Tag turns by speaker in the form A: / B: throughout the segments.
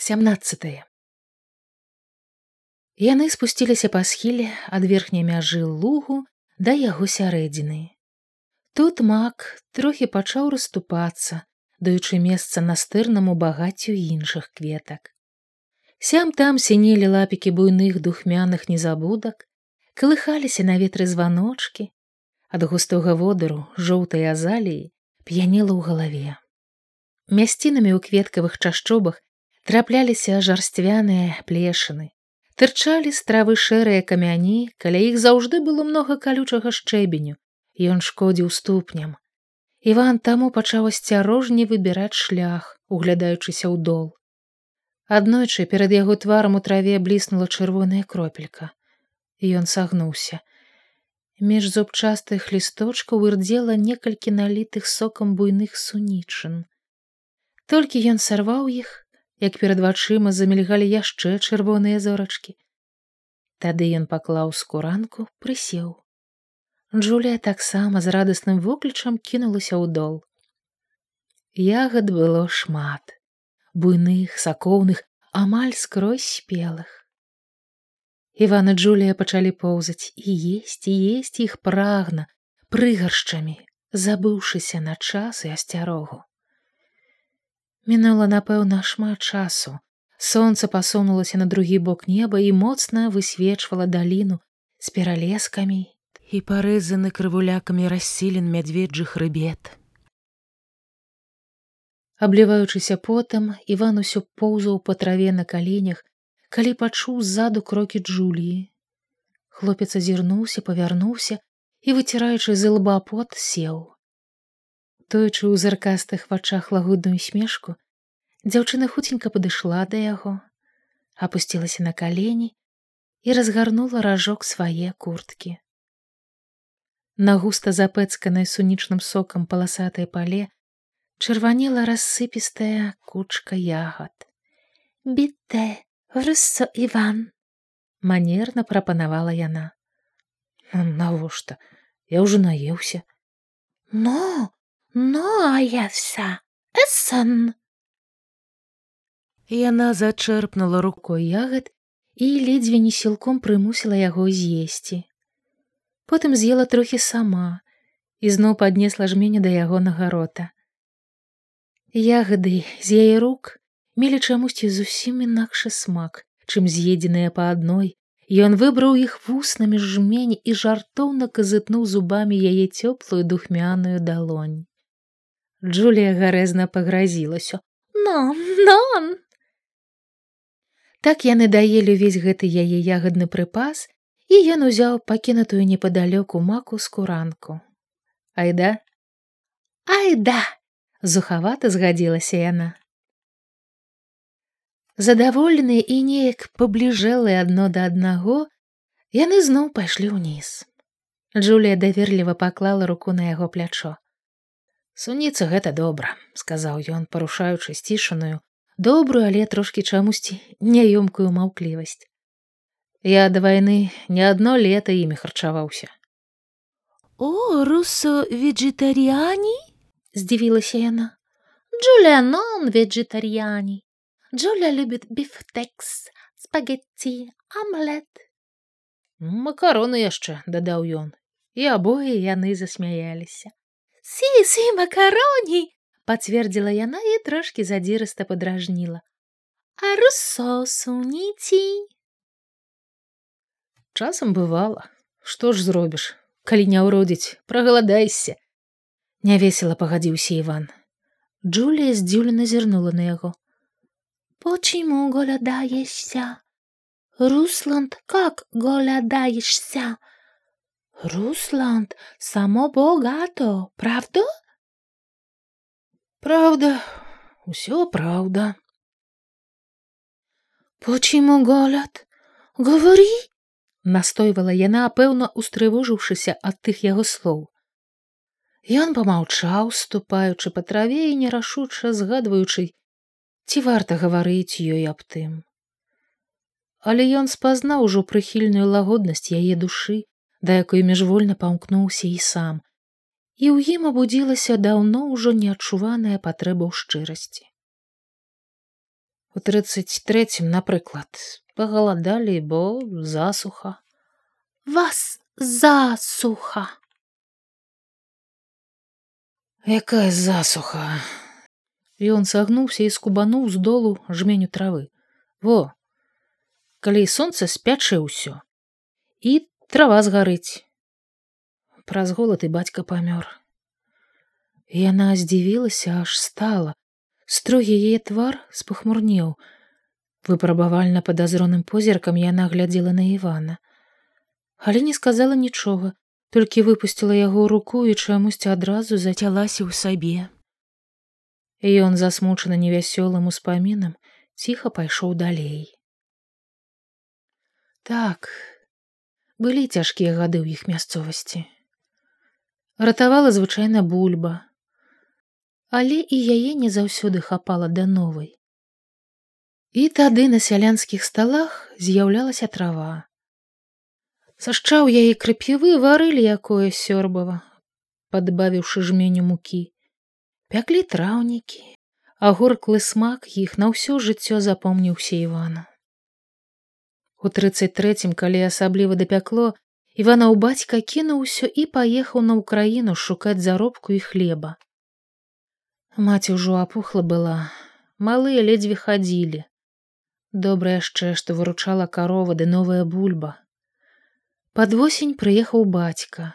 A: 17 Яны спусціліся па схіле ад верхняй мяжы лугу да яго сярэдзіны. Тут мак трохі пачаў расступацца, даючы месца настырнаму багаццю іншых кветак. Сям там сінелі лапікі буйных духмяных незабудак, калыхаліся на ветры званочки, ад густога водару жоўтай азаліі п'янела ў галаве. Мясцінамі ў кветкавых чашчобах трапляліся жарсцвяныя плешыны. Тырчалі стравы шэрыя камяні каля іх заўжды было многа калючага шчэбеню ён шкодзіў ступням. Иван таму пачаў асцярожней выбіраць шлях углядаючыся ў дол. Аднойчы перад яго тварам у траве бліснула чырвоная кропелька. Ён сагнуўся. Між зубчастых лісточкаў ырдзела некалькі налітых сокам буйных сунічын толькі ён сарваў іх як перад вачыма замільгалі яшчэ чырвоныя зорачкі. Тады ён паклаў скуранку, прысеў. Джулія таксама з радасным воклічам кінулася ў дол. Ягад было шмат, буйных, сакоўных, амаль скрозь спелых. Іван і Джулія пачалі поўзаць і есці есці іх прагна, прыгаршчамі, забыўшыся на час і асцярогу. Мінула, напэўна, шмат часу. Сонца пасунулася на другі бок неба і моцна высвечвала даліну з пералескамі і парэзаны крывулякамі рассілен мядзведжых рыбет. Абліваючыся потам, Іван усё поўзаў па траве на каленях, калі пачуў ззаду крокі Джуліі. Хлопец азірнуўся, павярнуўся і, выціраючы з лба пот, сеў тоючы ў заркастых вачах лагодную смешку дзяўчына хуценька падышла да яго опусцілася на калені і разгарнула ражок свае курткі. На густа запэцканай сунічным сокам паласатай пале чырванела рассыпістая кучка ягад. Біте рысо иван манерна прапанавала яна. Навошта? Я ўжо наеўся но Ну, а я вся эсэн. Яна зачэрпнула рукой ягад і ледзьве не сілком прымусіла яго з'есці. Потым з'ела трохі сама і зноў паднесла жменю да яго нагарота. Ягады з яе рук мелі чамусьці зусім інакшы смак, чым з'едзеныя па адной. Ён выбраў іх вуснамі жмень і жартоўна казытнуў зубамі яе цёплую духмяную далонь. Джулія гарэзна пагразілася. Но, но! Так яны даелі ўвесь гэты яе ягадны прыпас, і ён узяў пакінутую непадалёку маку скуранку. Айда? Айда! Зухавата згадзілася яна. Задаволеныя і неяк пабліжэлыя адно да аднаго, яны зноў пайшлі ўніз. Джулія даверліва паклала руку на яго плячо. Суніца гэта добра, сказаў ён, парушаючы сцішаную, добрую, але трошкі чамусьці няёмкую маўклівасць. Я да вайны не адно лета імі харчаваўся.
B: О, русо вегетарыяні
A: здзівілася яна.
B: Джулианон вегетарыяні. Джуля любит бифтекс, спагетти, амлет.
A: Макароны яшчэ дадаў ён, і абое яны засмяяліся
B: сі сі макароні
A: пацвердзіла яна і трошкі задзірыста падражніла
B: а руссо суніці
A: часам бывала што ж зробіш калі не ўродзіць прагаладайся нявесела пагадзіўся иван джулія здзіўлена зірнула на яго
B: почему голядаешься русланд как голядаешься Русланд само богато, правда?
A: Правда, усё правда.
B: Почему голод? Говори,
A: настойвала яна, пэўна устрывожыўшыся ад тых яго слоў. Ён памаўчаў, ступаючы па траве і нерашуча згадваючы, ці варта гаварыць ёй аб тым. Але ён спазнаў ужо прыхільную лагоднасць яе душы, да якой міжвольна памкнуўся і сам, і ў ім абудзілася даўно ўжо неадчуваная патрэба ў шчырасці. У 33, напрыклад, пагаладалі, бо засуха.
B: Вас засуха.
A: Якая засуха. Ён сагнуўся і скубануў з долу жменю травы. Во, калі сонца спячэ ўсё і трава згарыць. Праз голад і бацька памёр. Яна здзівілася, аж стала. Строгі яе твар спахмурнеў. Выпрабавальна падазроным позіркам яна глядзела на Івана. Але не сказала нічога, толькі выпусціла яго руку і чамусьці адразу зацялася ў сабе. Ён засмучаны невясёлым успамінам ціха пайшоў далей. Так, былі цяжкія гады ў іх мясцовасці. Ратавала звычайна бульба, але і яе не заўсёды хапала да новай. І тады на сялянскіх сталах з'яўлялася трава. Сашчаў яе крып'явы варылі якое сёрбава, падбавіўшы жменю мукі. Пяклі траўнікі, а горклы смак іх на ўсё жыццё запомніўся Івану. У 33, калі асабліва дапякло, Іванаў бацька кінуў усё і паехаў на ўкраіну шукаць заробку і хлеба. Маці ўжо апухла была, малыя ледзьве хадзілі. Добра яшчэ, што выручала карова ды новая бульба. Пад восень прыехаў бацька.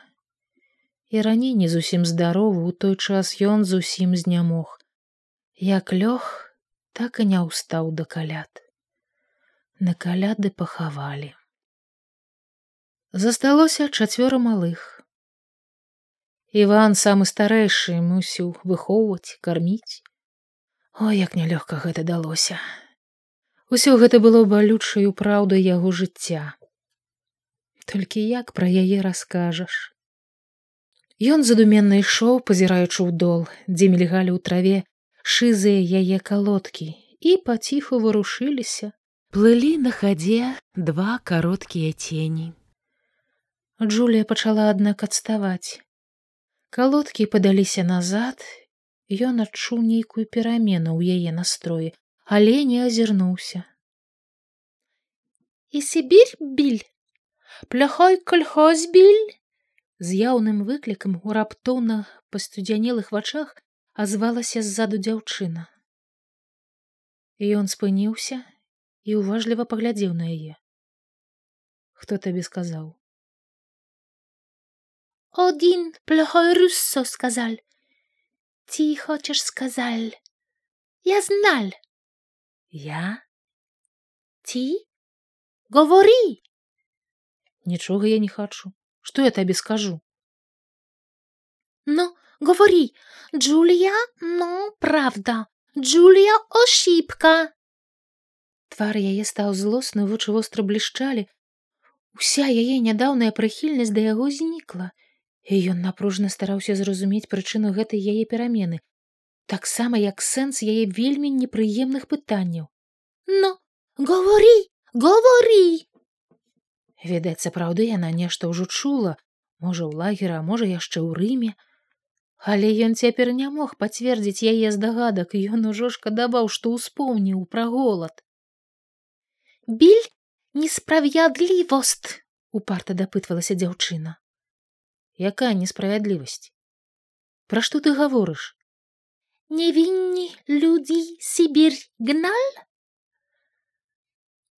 A: І раней не зусім здаровы, у той час ён зусім знямог. Як лёг, так і не ўстаў да каляд. На каляды пахавалі. Засталося чацвёра малых. Іван самы старэйшы мусіў выхоўваць, карміць. О, як нялёгка гэта далося. Усё гэта было балючаю праўдай яго жыцця толькі як пра яе раскажаш Ён задуменна ішоў пазіраючы ў дол дзе мільгалі ў траве шызыя яе калодкі і паціху варушыліся плылі на хадзе два кароткія цені Джулія пачала аднак адставаць калодкі падаліся назад ён адчуў нейкую перамену ў яе настроі але не азірнуўся
B: і сібірь біль пляхой кольхозбіль
A: з яўным выклікам у раптоўна пастудзянелых вачах азвалася ззаду дзяўчына ён спыніўся і уважліва паглядзеў на яе хто табе сказаў
B: один плохой руссо сказал ти хочешь сказал я знал
A: я
B: ти говори
A: нічога я не хачу что я табе скажу
B: ну говори джулия ну правда джулия ошибка
A: Твар яе стаў злосны вочы востра блішчалі уся яе нядаўная прыхільнасць да яго знікла і ён напружна стараўся зразумець прычыну гэтай яе перамены таксама як сэнс яе вельмі непрыемных пытанняў
B: но говори говори
A: Відаць, сапраўды яна нешта ўжо чула, можа ў лагера, можа яшчэ ў рыме. Але ён цяпер не мог пацвердзіць яе здагадак, ён ужо шкадаваў, што ўспомніў пра голад.
B: Біль несправядлівост, упарта дапытвалася дзяўчына.
A: Якая несправядлівасць? Пра што ты гаворыш?
B: Невінні людзі Сібір гналь?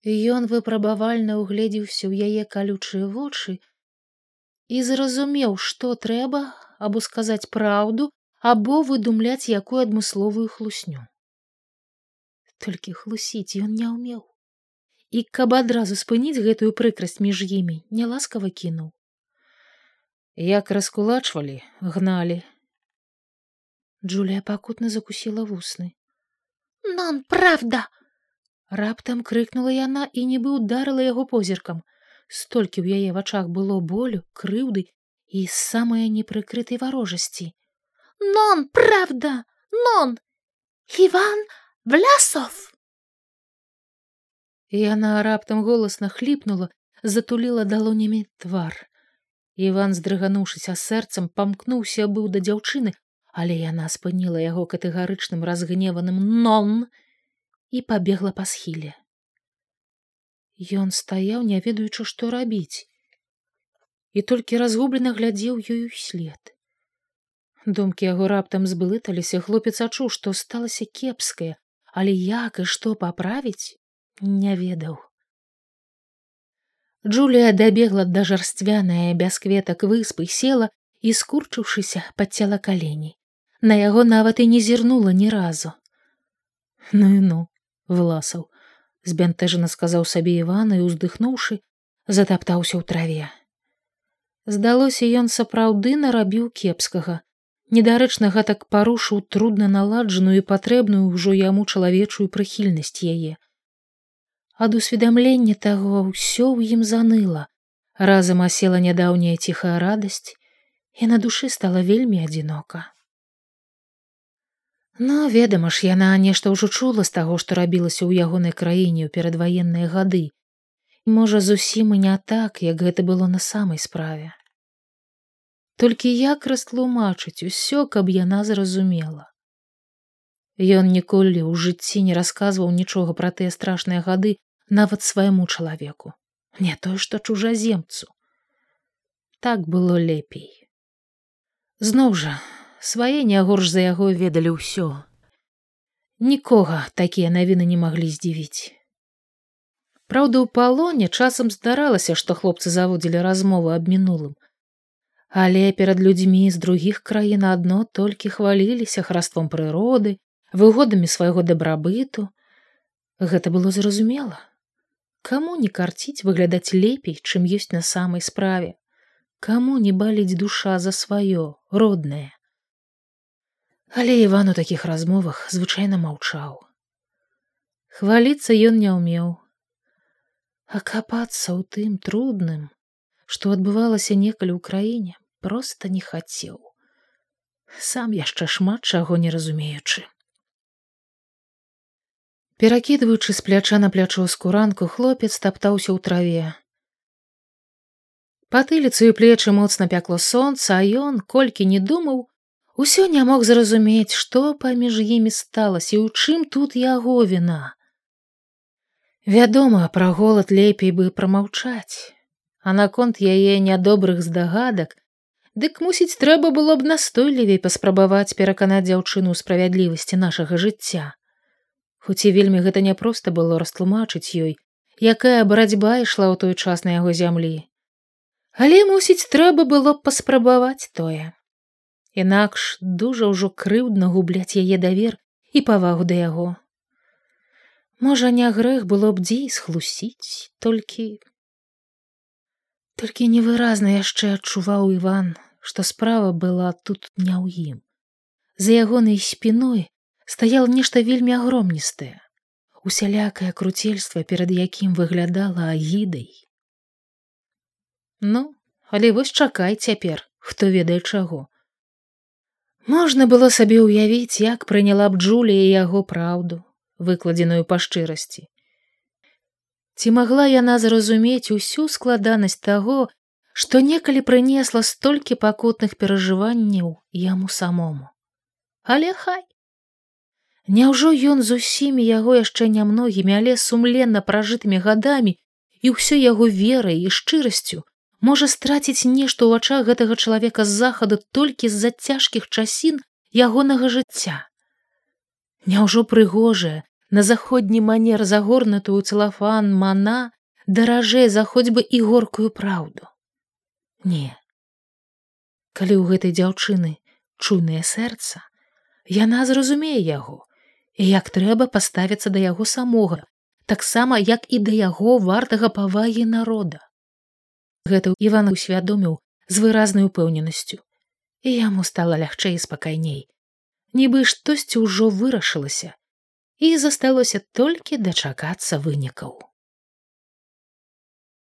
A: Ён выпрабавальна ўгледзеўся ў яе калючыя вочы і зразумеў, што трэба або сказаць праўду або выдумляць якую адмысловую хлусню. Толькі хлусіць ён не ўмеў. І каб адразу спыніць гэтую прыкрасць між імі, няласкава кінуў. Як раскулачвалі, гналі. Джулія пакутна закусіла вусны.
B: Нам правда,
A: Раптам крыкнула яна і нібы ударыла яго позіркам. Столькі ў яе вачах было болю, крыўды і самая непрыкрытай варожасці.
B: Нон, правда, нон! Іван Влясов!
A: Яна раптам голасна хліпнула, затуліла далонямі твар. Іван, здрыгануўшыся сэрцам, памкнуўся быў да дзяўчыны, але яна спыніла яго катэгарычным разгневаным нон і пабегла па схіле. Ён стаяў, не ведаючы, што рабіць, і толькі разгублена глядзеў ёю след. Думкі яго раптам збылыталіся, хлопец адчуў, што сталася кепскае, але як і што паправіць, не ведаў. Джулія дабегла да жарсцвяная без кветак выспы села і скурчыўшыся падцела калені. На яго нават і не зірнула ні разу. Ну і ну, власаў, збянтэжана сказаў сабе Іван і уздыхнуўшы, затаптаўся ў траве. Здалося, ён сапраўды нарабіў кепскага. Недарэчна гэтак парушыў трудна наладжаную і патрэбную ўжо яму чалавечую прыхільнасць яе. Ад усведамлення таго ўсё ў ім заныла. Разам асела нядаўняя ціхая радасць, і на душы стала вельмі адзінока. Ну, ведама ж, яна нешта ўжо чула з таго, што рабілася ў ягонай краіне ў перадваенныя гады. Можа, зусім і не так, як гэта было на самай справе. Толькі як растлумачыць усё, каб яна зразумела. Ён ніколі ў жыцці не расказваў нічога пра тыя страшныя гады нават свайму чалавеку, не той, што чужаземцу. Так было лепей. Зноў жа, свае не горш за яго ведалі ўсё. Нікога такія навіны не маглі здзівіць. Праўда, у палоне часам здаралася, што хлопцы заводзілі размову аб мінулым. Але перад людзьмі з другіх краін адно толькі хваліліся храством прыроды, выгодамі свайго дабрабыту. Гэта было зразумела. Каму не карціць выглядаць лепей, чым ёсць на самай справе, Каму не баліць душа за сваё роднае. Але Іван у такіх размовах звычайна маўчаў. Хваліцца ён не ўмеў. А капацца ў тым трудным, што адбывалася некалі ў краіне, проста не хацеў. Сам яшчэ шмат чаго не разумеючы. Перакідваючы з пляча на плячо скуранку, хлопец таптаўся ў траве. Патыліцу і плечы моцна пякло сонца, а ён, колькі не думаў, Усё не мог зразумець, што паміж імі сталася і ў чым тут яго віна. Вядома, пра голад лепей бы прамаўчаць, а наконт яе нядобрых здагадак, дык мусіць, трэба было б настойлівей паспрабаваць пераканаць дзяўчыну ў справядлівасці нашага жыцця. Хоць і вельмі гэта няпроста было растлумачыць ёй, якая барацьба ішла ў той час на яго зямлі. Але мусіць, трэба было б паспрабаваць тое. Інакш дужа ўжо крыўдна губляць яе давер і павагу да яго. Можа, не грэх было б дзей схлусіць, толькі толькі невыразна яшчэ адчуваў Іван, што справа была тут не ў ім. За ягонай спіной стаял нешта вельмі агромністае, усялякае круцельства, перад якім выглядала агідай. Ну, але вось чакай цяпер, хто ведае чаго. Можна было сабе ўявіць, як прыняла б Джулія яго праўду, выкладзеную па шчырасці. Ці магла яна зразумець усю складанасць таго, што некалі прынесла столькі пакутных перажыванняў яму самому. Але хай. Няўжо ён з усімі яго яшчэ нямногімі, але сумленна пражытымі гадамі і ўсё яго верай і шчырасцю можа страціць нешта ў вачах гэтага чалавека з захаду толькі з-за цяжкіх часін ягонага жыцця. Няўжо прыгожая на заходні манер загорнатую цэлафан мана даражэй за хоць бы і горкую праўду. Не. Калі ў гэтай дзяўчыны чуйнае сэрца, яна зразумее яго, як трэба паставіцца да яго самога, таксама як і да яго вартага павагі народа. Гэта Іван усвядоміў з выразнай упэўненасцю, і яму стала лягчэй і спакайней. Нібы штосьці ўжо вырашылася, і засталося толькі дачакацца вынікаў.